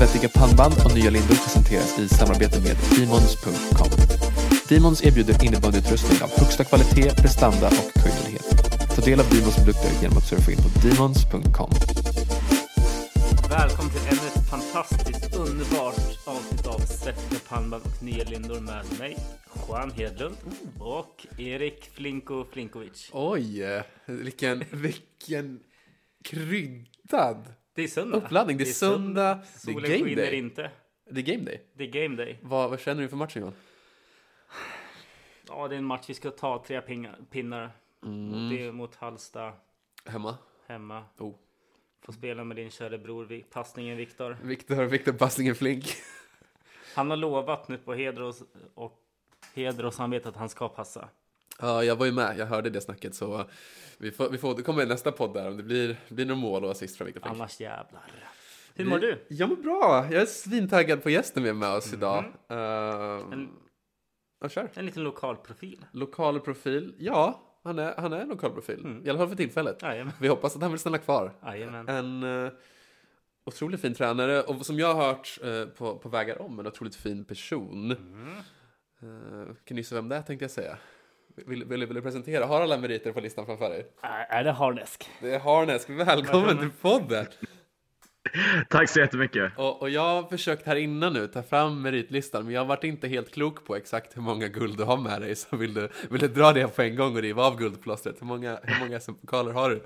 Svettiga pannband och nya lindor presenteras i samarbete med Demons.com. Demons erbjuder innebandyutrustning av högsta kvalitet, prestanda och höjdlighet. Ta del av Demons produkter genom att surfa in på Demons.com. Välkommen till ännu ett fantastiskt underbart avsnitt av Svettiga pannband och nya lindor med mig, Juan Hedlund och Erik Flinko Flinkovic. Oj, vilken, vilken kryddad Det är söndag. uppladdning. Det är söndag, det är game skiner day. inte. Det är game day. Det är game day. Vad, vad känner du för matchen Johan? Ja, det är en match vi ska ta tre pingar, pinnar. Mm. Det är mot Halsta Hemma? hemma. Oh. Får spela med din kära bror, passningen Viktor. Viktor, Viktor passningen flink. Han har lovat nu på heder och, och heder och samvete att han ska passa. Ja, jag var ju med. Jag hörde det snacket så vi får, vi får återkomma i nästa podd där om det blir, blir några mål och assist från Viktor Flink. Annars jävlar. Hur mår du? Jag mår bra. Jag är svintaggad på gästen vi har med oss idag. Uh, En- ja, kör. En liten lokal profil. Lokal profil. Ja, han är, han är en lokal profil. I alla fall för tillfället. Jajamän. Vi hoppas att han vill stanna kvar. Jajamän. En uh, otroligt fin tränare och som jag har hört eh, på, på vägar om, en otroligt fin person. Uh, kan du gissa vem det är tänkte jag säga? Vill, vill, vill du presentera? Har alla meriter på listan framför dig? Är, är det Harnesk? Det är Harnesk. Välkommen till podden! Tack så jättemycket. Och, och jag har försökt här innan nu ta fram meritlistan, men jag har varit inte helt klok på exakt hur många guld du har med dig. Så vill du, vill du dra det på en gång och riva av guldplåstret? Hur många, hur många som pokaler har du?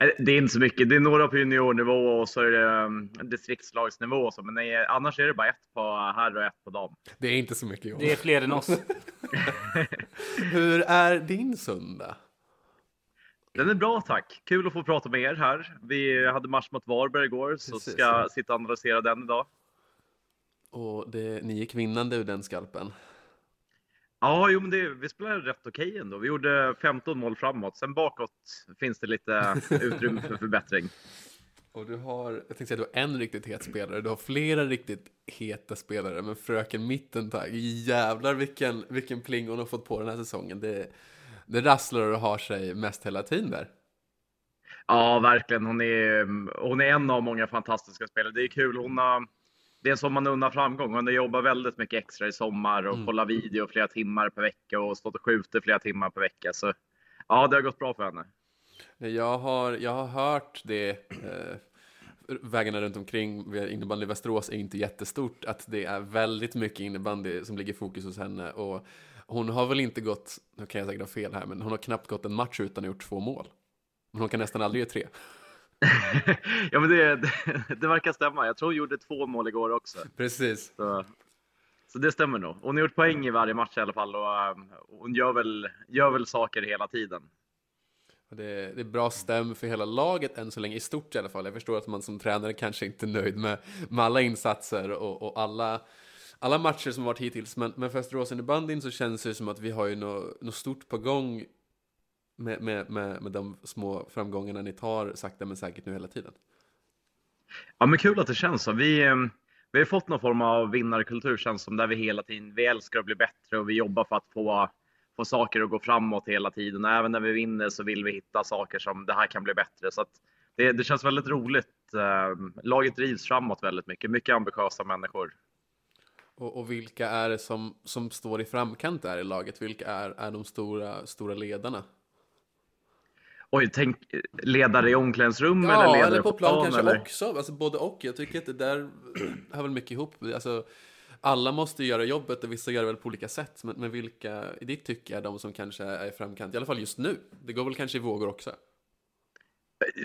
Eh, Det är inte så mycket. Det är några på juniornivå och så är det um, distriktslagsnivå och så. Men nej, annars är det bara ett på herr och ett på dam. Det är inte så mycket Johan. Det är fler än oss. Hur är din söndag? Den är bra tack. Kul att få prata med er här. Vi hade match mot Varberg igår så Precis, ska ja. sitta och analysera den idag. Och det, ni gick vinnande ur den skalpen. Ja, jo, men det, vi spelade rätt okej ändå. Vi gjorde 15 mål framåt. Sen bakåt finns det lite utrymme för förbättring. Och du har, jag tänkte säga du har en riktigt het spelare, du har flera riktigt heta spelare, men fröken Mittentag, jävlar vilken, vilken pling hon har fått på den här säsongen. Det, det rasslar och har sig mest hela tiden där. Ja, verkligen. Hon är, hon är en av många fantastiska spelare. Det är kul. Hon har, det är som man unnar framgång. Hon har jobbat väldigt mycket extra i sommar och kollat video flera timmar per vecka och stått och skjutit flera timmar per vecka. Så ja, det har gått bra för henne. Jag har, jag har hört det, eh, vägarna runt omkring innebandy i Västerås är inte jättestort, att det är väldigt mycket innebandy som ligger i fokus hos henne. Och hon har väl inte gått, nu kan jag säkert ha fel här, men hon har knappt gått en match utan att ha gjort två mål. Men hon kan nästan aldrig göra tre. ja, men det, det, det verkar stämma. Jag tror hon gjorde två mål igår också. Precis. Så, så det stämmer nog. Hon har gjort poäng i varje match i alla fall och um, hon gör väl, gör väl saker hela tiden. Det, det är bra stäm för hela laget än så länge, i stort i alla fall. Jag förstår att man som tränare kanske inte är nöjd med, med alla insatser och, och alla, alla matcher som varit hittills. Men, men för Västerås innebandyn så känns det som att vi har ju något, något stort på gång med, med, med, med de små framgångarna ni tar sakta men säkert nu hela tiden. Ja, men kul att det känns så. Vi, eh, vi har fått någon form av vinnarkultur känns som där vi hela tiden, vi älskar att bli bättre och vi jobbar för att få, få saker att gå framåt hela tiden. Även när vi vinner så vill vi hitta saker som det här kan bli bättre. Så det, det känns väldigt roligt. Eh, Laget drivs framåt väldigt mycket, mycket ambitiösa människor. Och, och vilka är det som, som står i framkant där i laget? Vilka är, är de stora, stora ledarna? Oj, tänk ledare i omklädningsrum eller Ja, ledare eller på plan kanske eller? också. Alltså både och. Jag tycker att det där hör väl mycket ihop. Alltså, alla måste ju göra jobbet och vissa gör det väl på olika sätt. Men, men vilka i ditt tycke är de som kanske är i framkant? I alla fall just nu. Det går väl kanske i vågor också.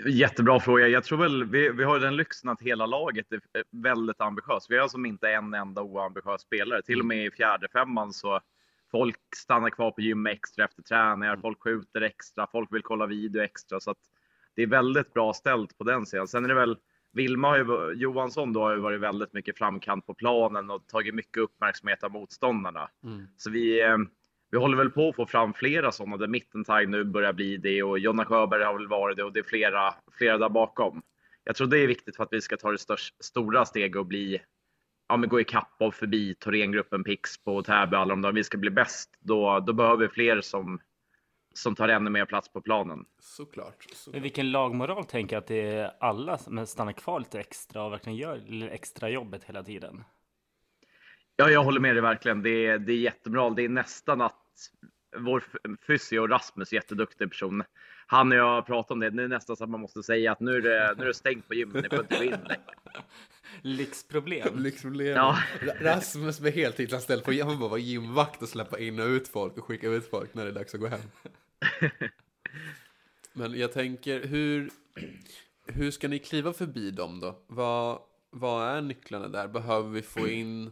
Jättebra fråga. Jag tror väl vi, vi har den lyxen att hela laget är väldigt ambitiöst. Vi har som inte en enda oambitiös spelare. Till och med i fjärde femman så folk stannar kvar på gym extra efter träningar. Folk skjuter extra. Folk vill kolla video extra. Så att det är väldigt bra ställt på den sidan. Sen är det väl Vilma har ju, Johansson då har ju varit väldigt mycket framkant på planen och tagit mycket uppmärksamhet av motståndarna. Så vi, eh, vi håller väl på att få fram flera sådana där Mittentag nu börjar bli det och Jonna Sjöberg har väl varit det och det är flera, flera där bakom. Jag tror det är viktigt för att vi ska ta det störst, stora steget och bli, ja men gå ikapp och förbi Thorengruppen, Pixbo och Täby alla de där. Vi ska bli bäst. Då, då behöver vi fler som, som tar ännu mer plats på planen. Såklart. såklart. Men vilken lagmoral tänker jag att det är alla som stannar kvar lite extra och verkligen gör extra jobbet hela tiden? Ja, jag håller med dig verkligen. Det är, det är jättebra. Det är nästan att vår fysio Rasmus, jätteduktig person. Han och jag har pratat om det. Det är nästan så att man måste säga att nu är det, nu är det stängt på gymmet. Ni får inte gå in längre. Lyxproblem. Lyxproblem. Ja. Rasmus med heltidsanställd på han bara vara gymvakt och släppa in och ut folk och skicka ut folk när det är dags att gå hem. Men jag tänker, hur, hur ska ni kliva förbi dem då? Vad, vad är nycklarna där? Behöver vi få in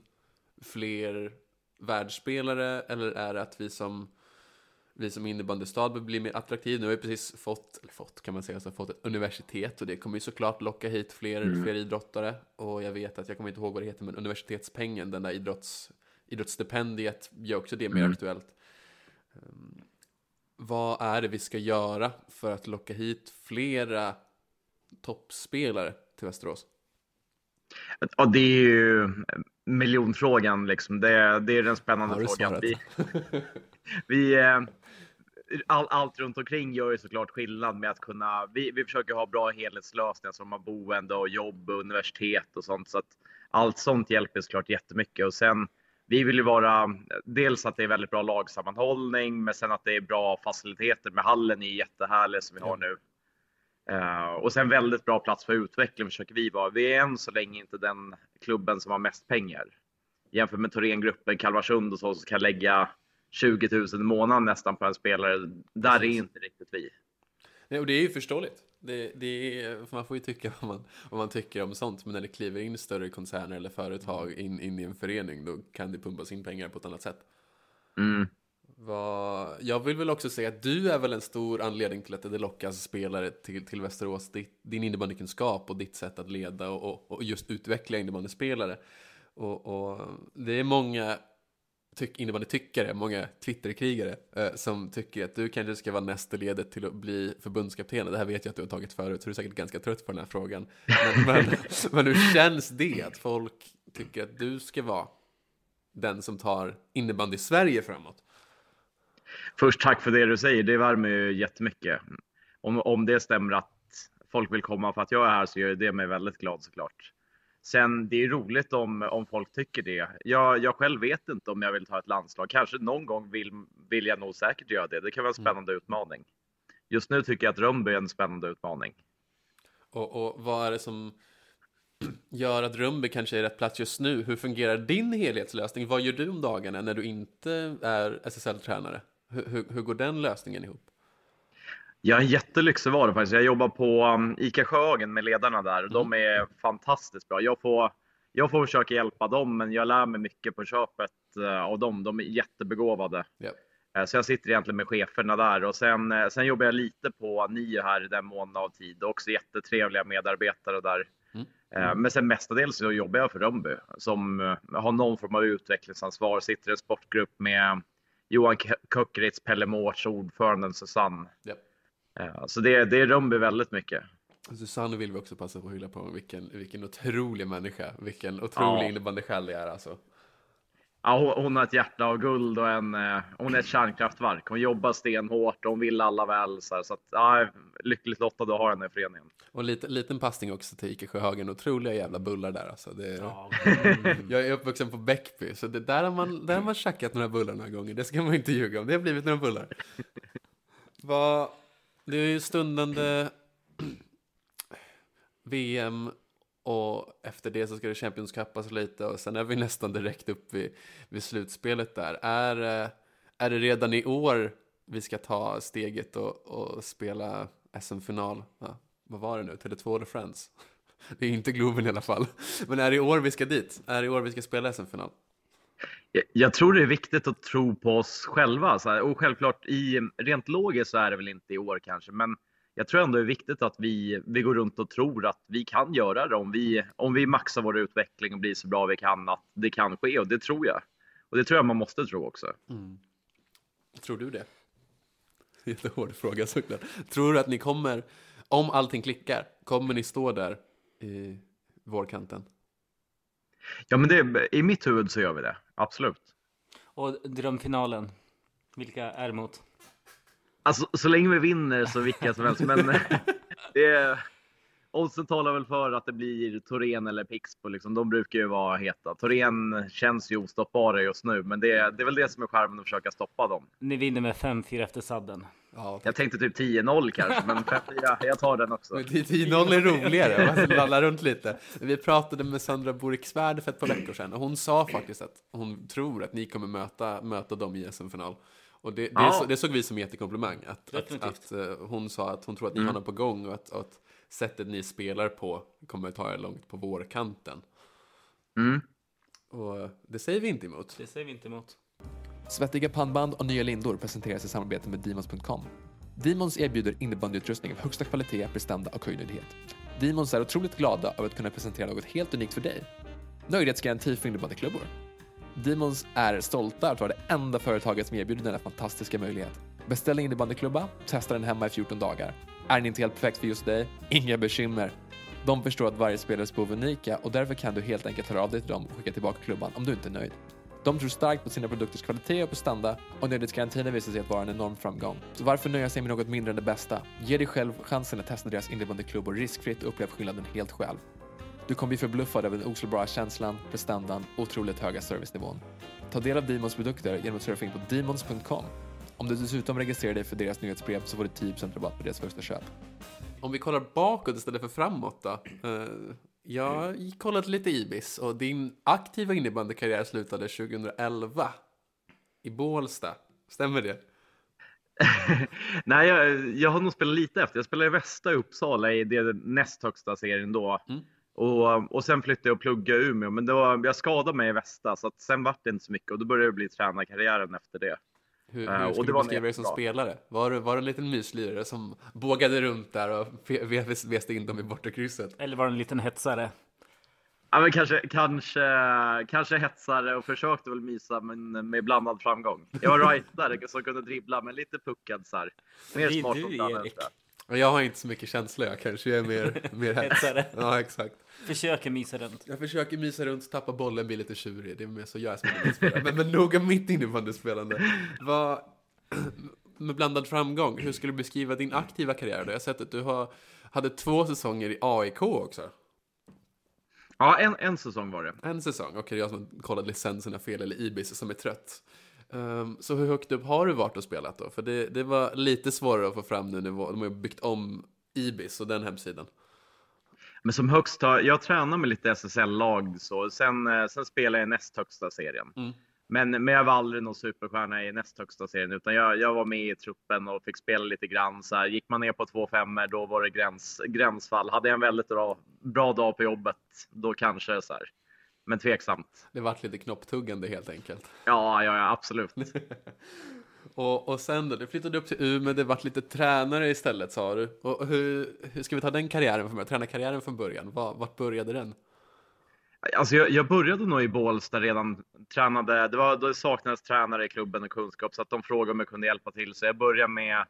fler världsspelare eller är det att vi som vi som innebandystad blir mer attraktiv. Nu har vi precis fått, eller fått kan man säga, så fått ett universitet och det kommer ju såklart locka hit fler, mm. fler idrottare. Och jag vet att, jag kommer inte ihåg vad det heter, men universitetspengen, den där idrotts, idrottsstipendiet gör också det mer mm. aktuellt. Um, vad är det vi ska göra för att locka hit flera toppspelare till Västerås? Ja, det är ju miljonfrågan liksom. Det, det är den spännande frågan. Vi, vi, eh, all, allt runt omkring gör ju såklart skillnad med att kunna. Vi, vi försöker ha bra helhetslösningar som har boende och jobb och universitet och sånt. Så att allt sånt hjälper såklart jättemycket och sen vi vill ju vara dels att det är väldigt bra lagsammanhållning, men sen att det är bra faciliteter med hallen är jättehärlig som vi har nu. Uh, och sen väldigt bra plats för utveckling försöker vi vara. Vi är än så länge inte den klubben som har mest pengar. Jämfört med Thorengruppen, Kalmarsund och så, som kan lägga 20 000 i månaden nästan på en spelare. Där är inte riktigt vi. Nej, och det är ju förståeligt. Det, det är, man får ju tycka vad man, vad man tycker om sånt, men när det kliver in större koncerner eller företag in, in i en förening, då kan det pumpas in pengar på ett annat sätt. Mm. Vad, jag vill väl också säga att du är väl en stor anledning till att det lockas spelare till, till Västerås. Ditt, din innebandykunskap och ditt sätt att leda och, och, och just utveckla innebandyspelare. Och, och det är många tyck, innebandytyckare, många Twitterkrigare eh, som tycker att du kanske ska vara nästa ledet till att bli förbundskapten. Det här vet jag att du har tagit förut, så du är säkert ganska trött på den här frågan. Men, men, men hur känns det att folk tycker att du ska vara den som tar innebandy Sverige framåt? Först tack för det du säger, det värmer ju jättemycket. Om, om det stämmer att folk vill komma för att jag är här så gör det mig väldigt glad såklart. Sen det är roligt om, om folk tycker det. Jag, jag själv vet inte om jag vill ta ett landslag. Kanske någon gång vill, vill jag nog säkert göra det. Det kan vara en mm. spännande mm. utmaning. Just nu tycker jag att Rönnby är en spännande utmaning. Och, och vad är det som gör att Rönnby kanske är rätt plats just nu? Hur fungerar din helhetslösning? Vad gör du om dagarna när du inte är SSL-tränare? Hur, hur, hur går den lösningen ihop? Jag är jättelyxig var faktiskt. Jag jobbar på um, ICA Sjöhagen med ledarna där. Mm. De är fantastiskt bra. Jag får, jag får försöka hjälpa dem, men jag lär mig mycket på köpet uh, av dem. De är jättebegåvade. Yep. Så jag sitter egentligen med cheferna där och sen, uh, sen jobbar jag lite på NIO här i den mån av tid. Också jättetrevliga medarbetare där. Mm. Mm. Men sen mestadels så jobbar jag för Rönnby som har någon form av utvecklingsansvar. Sitter i en sportgrupp med Johan Köckeritz, Pelle Mårts, ordföranden Susanne. Yep. Så det, det Rönnby väldigt mycket. Susanne vill vi också passa på att hylla på. Vilken, vilken otrolig människa. Vilken otrolig ja. innebandysjäl det är alltså. Ja, hon, har ett hjärta av guld och en, eh, hon är ett kärnkraftverk. Hon jobbar stenhårt och hon vill alla väl. Så, så att, ja, lyckligt lottad att ha henne i föreningen. Och en liten, liten passning också till Ike Sjöhagen. Otroliga jävla bullar där alltså. Det, ja. jag är uppvuxen på Bäckby, så det, där, har man, där har man tjackat några bullar några gånger. Det ska man inte ljuga om. Det har blivit några bullar. Vad det är ju stundande VM och efter det så ska det Champions Cupas lite och sen är vi nästan direkt upp vid, vid slutspelet där. Är, eh, är det redan i år vi ska ta steget och, och spela SM-final? Ja, vad var det nu? Tele2 eller Friends? Det är inte Globen i alla fall. Men är det i år vi ska dit? Är det i år vi ska spela SM-final? Jag tror det är viktigt att tro på oss själva. Så här, och självklart, i, rent logiskt så är det väl inte i år kanske, men jag tror ändå det är viktigt att vi, vi går runt och tror att vi kan göra det om vi, om vi maxar vår utveckling och blir så bra vi kan, att det kan ske. Och det tror jag. Och det tror jag man måste tro också. Mm. Tror du det? Jättehård fråga såklart. Tror du att ni kommer, om allting klickar, kommer ni stå där i vårkanten? Ja, men det, i mitt huvud så gör vi det. Absolut. Och drömfinalen, vilka är emot? Alltså, så länge vi vinner så vilka som helst. Men det är, oddsen talar väl för att det blir Torén eller Pixbo. Liksom. De brukar ju vara heta. Torén känns ju ostoppbara just nu, men det, det är väl det som är skärmen att försöka stoppa dem. Ni vinner med 5-4 efter sadden. Ja, Jag tänkte typ 10-0 kanske, men 5-4, jag tar den också. Men 10-0 är roligare, man lallar runt lite. Vi pratade med Sandra Boriksvärd för ett par veckor sedan och hon sa faktiskt att hon tror att ni kommer möta, möta dem i SM-final. Och det, det, Ja. så, det såg vi som jättekomplimang. Att, att, att eh, hon sa att hon tror att ni har något på gång och att, och att sättet ni spelar på kommer ta er långt på vårkanten. Mm. Och eh, det säger vi inte emot. Det säger vi inte emot. Svettiga pannband och nya lindor presenteras i samarbete med Demons.com. Demons erbjuder innebandyutrustning av högsta kvalitet, prestanda och höjdnöjdhet. Demons är otroligt glada över att kunna presentera något helt unikt för dig. Nöjdhetsgaranti för innebandyklubbor. Demons är stolta att vara det enda företaget som erbjuder denna fantastiska möjlighet. Beställ en innebandyklubba, testa den hemma i 14 dagar. Är den inte helt perfekt för just dig? Inga bekymmer. De förstår att varje spelares behov är unika och därför kan du helt enkelt höra av dig till dem och skicka tillbaka klubban om du inte är nöjd. De tror starkt på sina produkters kvalitet och prestanda och nöjdhetsgarantin har visat sig att vara en enorm framgång. Så varför nöja sig med något mindre än det bästa? Ge dig själv chansen att testa deras innebandyklubbor riskfritt och upplev skillnaden helt själv. Du kommer bli förbluffad över den oslagbara känslan, prestandan och otroligt höga servicenivån. Ta del av Demons produkter genom att surfa in på demons.com. Om du dessutom registrerar dig för deras nyhetsbrev så får du 10% rabatt på deras första köp. Om vi kollar bakåt istället för framåt då. Eh, jag har kollat lite Ibis och din aktiva innebandykarriär slutade 2011 i Bålsta. Stämmer det? Nej, jag, jag har nog spelat lite efter. Jag spelade i Västa i Uppsala i det näst högsta serien då. Mm. Och, och sen flyttade jag och pluggade i Umeå, men det var, jag skadade mig i Västa så att sen vart det inte så mycket och då började det bli tränarkarriären efter det. Hur, Eh, hur och skulle det du beskriva dig som bra. spelare? Var, du- var du en liten myslirare som bågade runt där och fe- ve- väste in dem i bortre krysset? Eller var det en liten hetsare? Ja, men kanske, kanske, kanske hetsare och försökte väl mysa men med blandad framgång. Jag var rightare som kunde dribbla men lite puckad så här. Mer smart du, Erik. Jag har inte så mycket känsla jag kanske, jag är mer, mer Hetsare. Ja, exakt. Försöker mysa runt. Jag försöker mysa runt, tappa bollen, bli lite tjurig. Det är mer så jag är som innebandyspelare. Men, men nog om mitt innebandyspelande. Vad, med blandad framgång, hur skulle du beskriva din aktiva karriär? då? Jag har sett att du har, hade två säsonger i AIK också. Ja, en, en säsong var det. En säsong, okej jag som kollat licenserna fel, eller Ibis som är trött. Ehm, så hur högt upp har du varit och spelat då? För det, det var lite svårare att få fram nu, när de har byggt om Ibis och den hemsidan. Men som högst har, jag tränar med lite SSL-lag så sen, eh, sen spelar jag i näst högsta serien. Mm. Men, men jag var aldrig någon superstjärna i näst högsta serien utan jag, jag var med i truppen och fick spela lite grann. Så här, gick man ner på 2 5 då var det gräns, gränsfall. Hade jag en väldigt bra, bra dag på jobbet, då kanske så här. Men tveksamt. Det vart lite knopptuggande helt enkelt. Ja, ja, ja absolut. Och, och sen då, du flyttade upp till Umeå, det vart lite tränare istället sa du. Och hur, hur ska vi ta den karriären från början? Tränarkarriären från början, Var, vart började den? Alltså jag, jag började nog i Bålsta redan. Tränade, det, var, det saknades tränare i klubben och kunskap så att de frågade om jag kunde hjälpa till. Så jag började med,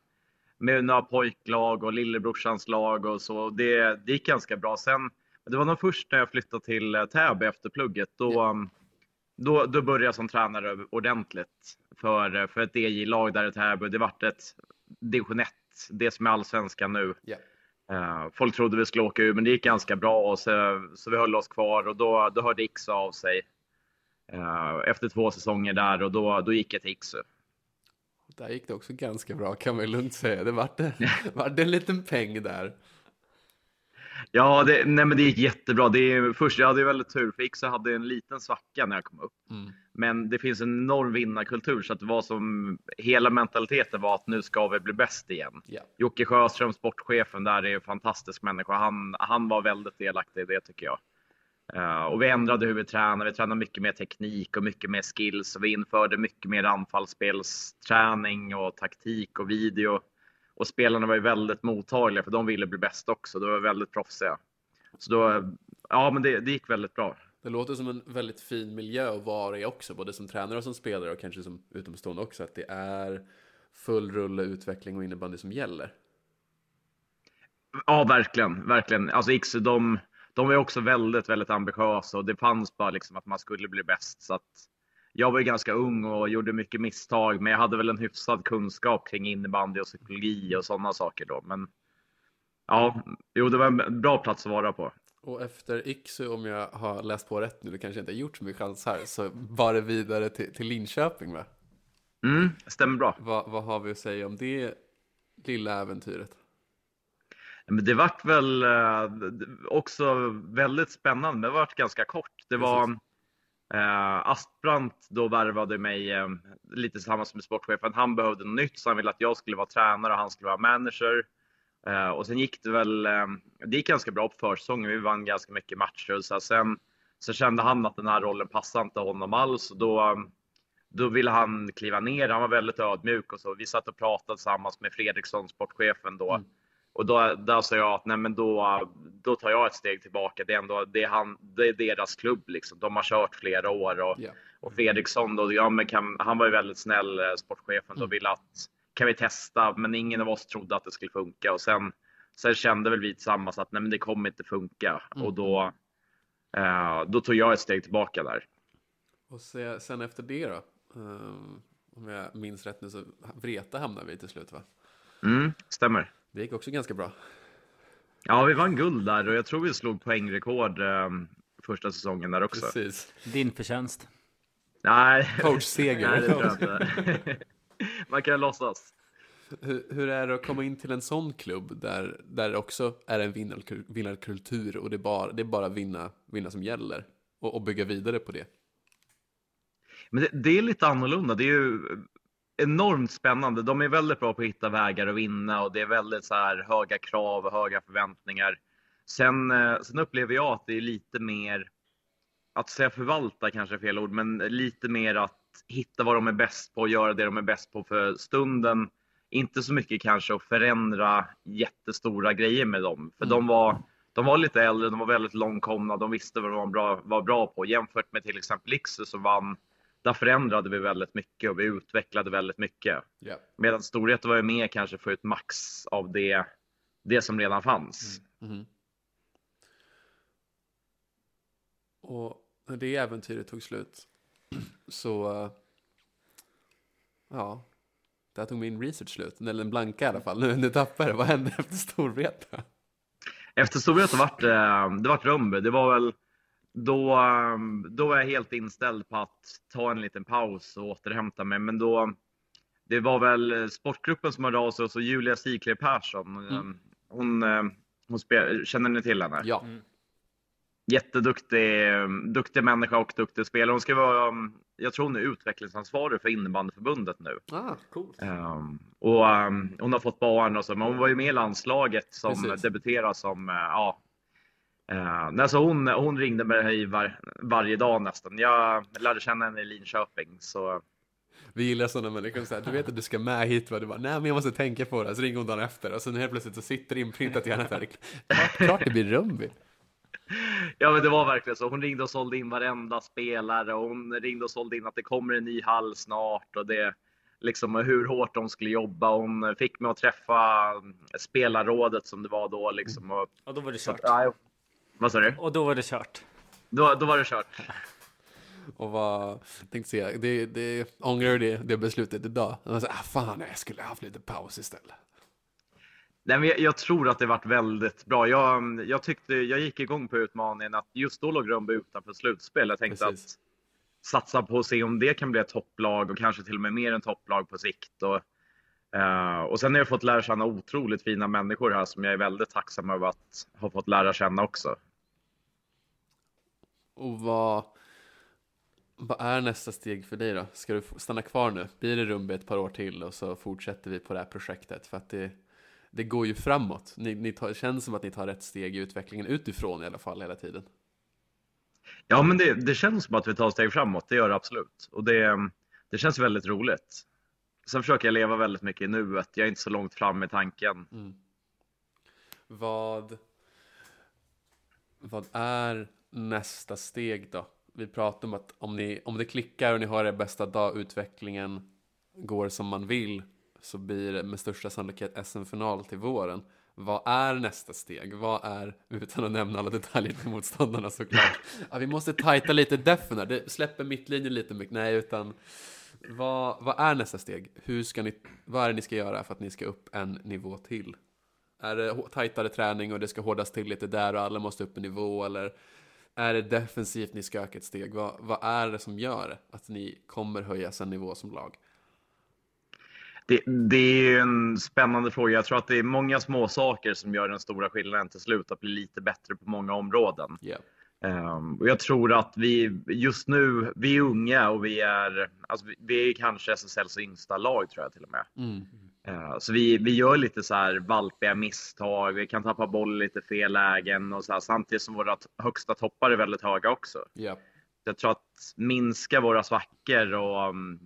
med några pojklag och lillebrorsans lag och så. Det, det gick ganska bra. Sen, det var nog först när jag flyttade till eh, Täby efter plugget. Då, um, då, då började jag som tränare ordentligt för, eh, för ett DJ-lag där i Täby. Det vart ett division 1, det som är allsvenskan nu. Ja. Eh, folk trodde vi skulle åka ur, men det gick ganska bra och så, så vi höll oss kvar och då, då hörde Iksu av sig efter två säsonger där och då, då gick jag till Iksu. Där gick det också ganska bra kan man lugnt säga. Det vart en, vart en liten peng där. Ja, det, nej, men det gick jättebra. Det är, först, jag hade väldigt tur för Iksu hade en liten svacka när jag kom upp. Mm. Men det finns en enorm vinnarkultur så att det var som hela mentaliteten var att nu ska vi bli bäst igen. Ja. Jocke Sjöström, sportchefen där, är en fantastisk människa. Han, han var väldigt delaktig i det tycker jag. Eh, och vi ändrade hur vi tränade. Vi tränade mycket mer teknik och mycket mer skills. Och vi införde mycket mer anfallsspelsträning och taktik och video. Och spelarna var ju väldigt mottagliga för de ville bli bäst också. De var väldigt proffsiga. Så då, ja men det, det gick väldigt bra. Det låter som en väldigt fin miljö att vara i också, både som tränare och som spelare och kanske som utomstående också, att det är full rulle, utveckling och innebandy som gäller. Ja, verkligen, verkligen. Alltså Iksu, de, de var också väldigt, väldigt ambitiösa och det fanns bara liksom att man skulle bli bäst. Så att jag var ju ganska ung och gjorde mycket misstag, men jag hade väl en hyfsad kunskap kring innebandy och psykologi och sådana saker då. Men ja, jo, det var en bra plats att vara på. Och efter Iksu, om jag har läst på rätt nu, det kanske inte har gjort så mycket chans här, så var det vidare till, till Linköping va? Mm, stämmer bra. Vad, vad har vi att säga om det lilla äventyret? Men det vart väl eh, också väldigt spännande, men det vart ganska kort. Det var eh, Aspbrant då värvade mig eh, lite tillsammans med sportchefen. Han behövde något nytt så han ville att jag skulle vara tränare och han skulle vara manager. Eh, och sen gick det väl, eh, det gick ganska bra på försäsongen. Vi vann ganska mycket matcher. Så sen, så kände han att den här rollen passade inte honom alls. Och då, då ville han kliva ner. Han var väldigt ödmjuk och så. Vi satt och pratade tillsammans med Fredriksson, sportchefen då. Mm. Och då, där sa jag att nej, men då, då tar jag ett steg tillbaka. Det är, ändå, det är, han, det är deras klubb. Liksom. De har kört flera år. Och, yeah. och Fredriksson, då, ja, men kan, han var ju väldigt snäll, eh, sportchefen. Mm. Då ville att kan vi testa? Men ingen av oss trodde att det skulle funka. Och sen, sen kände väl vi tillsammans att nej, men det kommer inte funka. Mm. Och då, eh, då tog jag ett steg tillbaka där. Och se, sen efter det då? Um, om jag minns rätt nu så Vreta hamnade vi till slut va? Mm, stämmer. Det gick också ganska bra. Ja, vi vann guld där och jag tror vi slog poängrekord eh, första säsongen där också. Precis. Din förtjänst. Nej. Coachseger. Nej, det tror jag inte. Man kan låtsas. Hur, hur, är det att komma in till en sån klubb där, där det också är en vinnarkultur och det är bara, det är bara vinna, vinna som gäller och, och bygga vidare på det? Men det, det, är lite annorlunda. Det är ju enormt spännande. De är väldigt bra på att hitta vägar att vinna och det är väldigt så här höga krav och höga förväntningar. Sen, eh, sen upplever jag att det är lite mer, att säga förvalta kanske är fel ord, men lite mer att hitta vad de är bäst på och göra det de är bäst på för stunden. Inte så mycket kanske att förändra jättestora grejer med dem. För mm. de, var, de var lite äldre, de var väldigt långkomna, de visste vad de var bra, var bra på. Jämfört med till exempel Ixu som vann där förändrade vi väldigt mycket och vi utvecklade väldigt mycket. Yeah. Medan storheten var ju mer kanske få ut max av det, det som redan fanns. Mm. Mm. Och när det äventyret tog slut så, ja, där tog min research slut. Eller den blanka i alla fall. Nu, nu tappar det. Vad hände efter Storvreta? Efter Storvreta vart det, det vart Rönnby. Det var väl då, då var jag helt inställd på att ta en liten paus och återhämta mig. Men då, det var väl sportgruppen som hörde av sig och så Julia Sikler Persson. Mm. Hon, hon spel, känner ni till henne? Ja. Mm. Jätteduktig duktig människa och duktig spelare. Hon ska vara, jag tror hon är utvecklingsansvarig för innebandyförbundet nu. Ah, coolt. Um, och um, hon har fått barn och så, men hon var ju med i landslaget som Precis. debuterade som uh, ja, Uh, alltså hon, hon ringde mig var, varje dag nästan. Jag lärde känna henne i Linköping. Så... Vi gillar sådana människor. Så här, du vet att du ska med hit. Va? Du bara, nej men jag måste tänka på det. Så ringer hon dagen efter. Och sen helt plötsligt så sitter inprintat i hjärnan. Klart, klart det blir Rumby. Ja men det var verkligen så. Hon ringde och sålde in varenda spelare. Och hon ringde och sålde in att det kommer en ny hall snart. Och det, liksom hur hårt de skulle jobba. Hon fick mig att träffa spelarrådet som det var då. Liksom. Och, och då var det kört. Så, vad sa du? Och då var det kört. Då, då var det kört. Och vad, tänkte säga, det, det, ångrar du det, det beslutet idag? Och så, ah, fan, jag skulle haft lite paus istället. Nej, men jag, jag, tror att det varit väldigt bra. Jag, jag, tyckte, jag gick igång på utmaningen att just då låg Rönnby utanför slutspel. Jag tänkte Precis. att satsa på att se om det kan bli ett topplag och kanske till och med mer än topplag på sikt. Och, uh, och sen har jag fått lära känna otroligt fina människor här som jag är väldigt tacksam över att ha fått lära känna också. Och vad, vad är nästa steg för dig då? Ska du stanna kvar nu? Blir det Rumbi ett par år till och så fortsätter vi på det här projektet? För att det, det går ju framåt. Ni, ni tar, det känns som att ni tar rätt steg i utvecklingen utifrån i alla fall hela tiden. Ja, men det, det känns som att vi tar steg framåt. Det gör det absolut. Och det, det känns väldigt roligt. Sen försöker jag leva väldigt mycket i nuet. Jag är inte så långt fram i tanken. Mm. Vad, vad är nästa steg då? Vi pratar om att om, ni, om det klickar och ni har er bästa dag, utvecklingen går som man vill, så blir det med största sannolikhet SM-final till våren. vad är nästa steg? Vad är, utan att nämna alla detaljer till motståndarna såklart. Ja, vi måste tajta lite defen här. Det släpper mittlinjen lite mycket. Nej, utan vad, vad är nästa steg? Hur ska ni, vad är det ni ska göra för att ni ska upp en nivå till? Är det tajtare träning och det ska hårdas till lite där och alla måste upp en nivå? Eller är det defensivt ni ska öka ett steg? Vad, vad är det som gör att ni kommer höjas en nivå som lag? Det, det är en spännande fråga. Jag tror att det är många små saker som gör den stora skillnaden till slut, att bli lite bättre på många områden. Yeah. Ehm, och jag tror att vi just nu, vi är unga och vi är, alltså vi, vi är kanske SSLs yngsta lag tror jag till och med. Mm. Eh, Så vi, vi gör lite så här valpiga misstag, vi kan tappa boll lite fel lägen och så här, samtidigt som våra högsta toppar är väldigt höga också. Yeah. Jag tror att minska våra svackor och, um,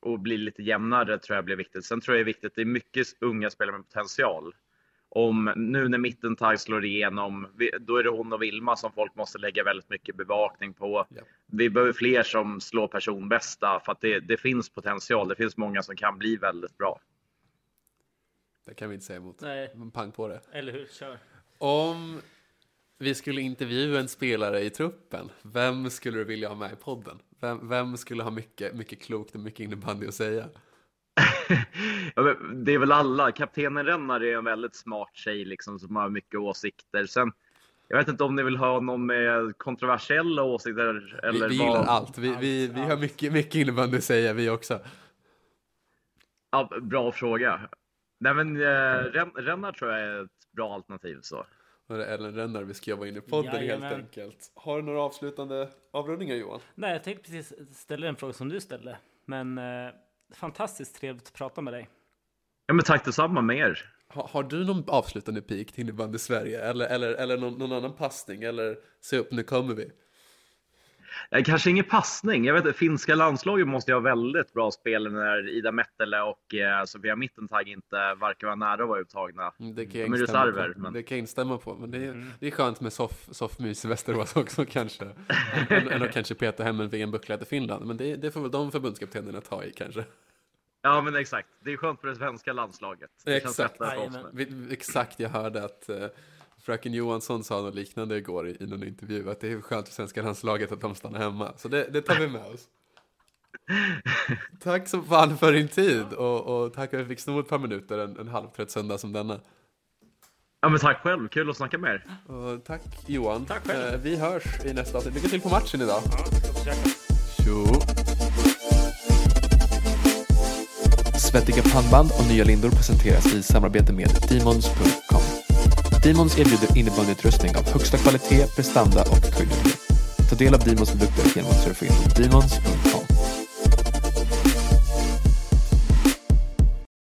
och bli lite jämnare tror jag blir viktigt. Sen tror jag det är viktigt, det är mycket unga spelare med potential. Om nu när Mittentag slår igenom, då är det hon och Vilma som folk måste lägga väldigt mycket bevakning på. Ja. Vi behöver fler som slår personbästa för att det, det finns potential. Det finns många som kan bli väldigt bra. Det kan vi inte säga emot. Nej, Men pang på det. eller hur? Kör. Om vi skulle intervjua en spelare i truppen, vem skulle du vilja ha med i podden? Vem, vem skulle ha mycket, mycket klokt och mycket innebandy att säga? Ja, det är väl alla. Kaptenen Rennar är en väldigt smart tjej liksom, som har mycket åsikter. Sen, jag vet inte om ni vill ha någon med kontroversiella åsikter Vi, eller vi vad. gillar allt. Vi, vi, vi har mycket, mycket innebandy att säga, vi också. Ja, bra fråga. Nej, men eh, Ren, Rennar tror jag är ett bra alternativ. Så. Och det är Ellen Rennar vi ska jobba in i podden Jajamän. helt enkelt. Har du några avslutande avrundningar Johan? Nej, jag tänkte precis ställa en fråga som du ställde. Men eh, fantastiskt trevligt att prata med dig. Ja, men tack detsamma med er. Har, har du någon avslutande pik till innebandy Sverige? Eller, eller, eller någon, någon annan passning? Eller se upp, nu kommer vi. Eh, Kanske ingen passning. Jag vet finska landslaget måste ju ha väldigt bra spel när Ida Mettele och eh, Sofia Mittentag inte verkar vara nära att vara uttagna. Mm, Det kan jag De reserver, på. men- Det kan jag instämma på. Men det är, Mm. det är skönt med soff, soffmys i Västerås också kanske. att kanske peta hem en VM-buckla till Finland. Men det, det får väl de förbundskaptenerna ta i kanske. Ja, men exakt. Det är skönt för det svenska landslaget. Det känns Exakt. lättare för oss exakt, jag hörde att eh, fröken Johansson sa något liknande igår i, i någon intervju. Att det är skönt för svenska landslaget att de stannar hemma. Så det, det tar vi med oss. tack så fan för din tid och, och tack för att vi fick sno ett par minuter en, en halvtrött söndag som denna. Ja, men tack själv. Kul att snacka med er. Och tack Johan. Tack själv. Eh, vi hörs i nästa avsnitt. Lycka till på matchen idag. Ja. Tjo! Svettiga pannband och nya lindor presenteras i samarbete med Demons.com. Demons erbjuder innebandyutrustning av högsta kvalitet, prestanda och höjdhopp. Ta del av Demons produkter genom att surfa in på Demons.com.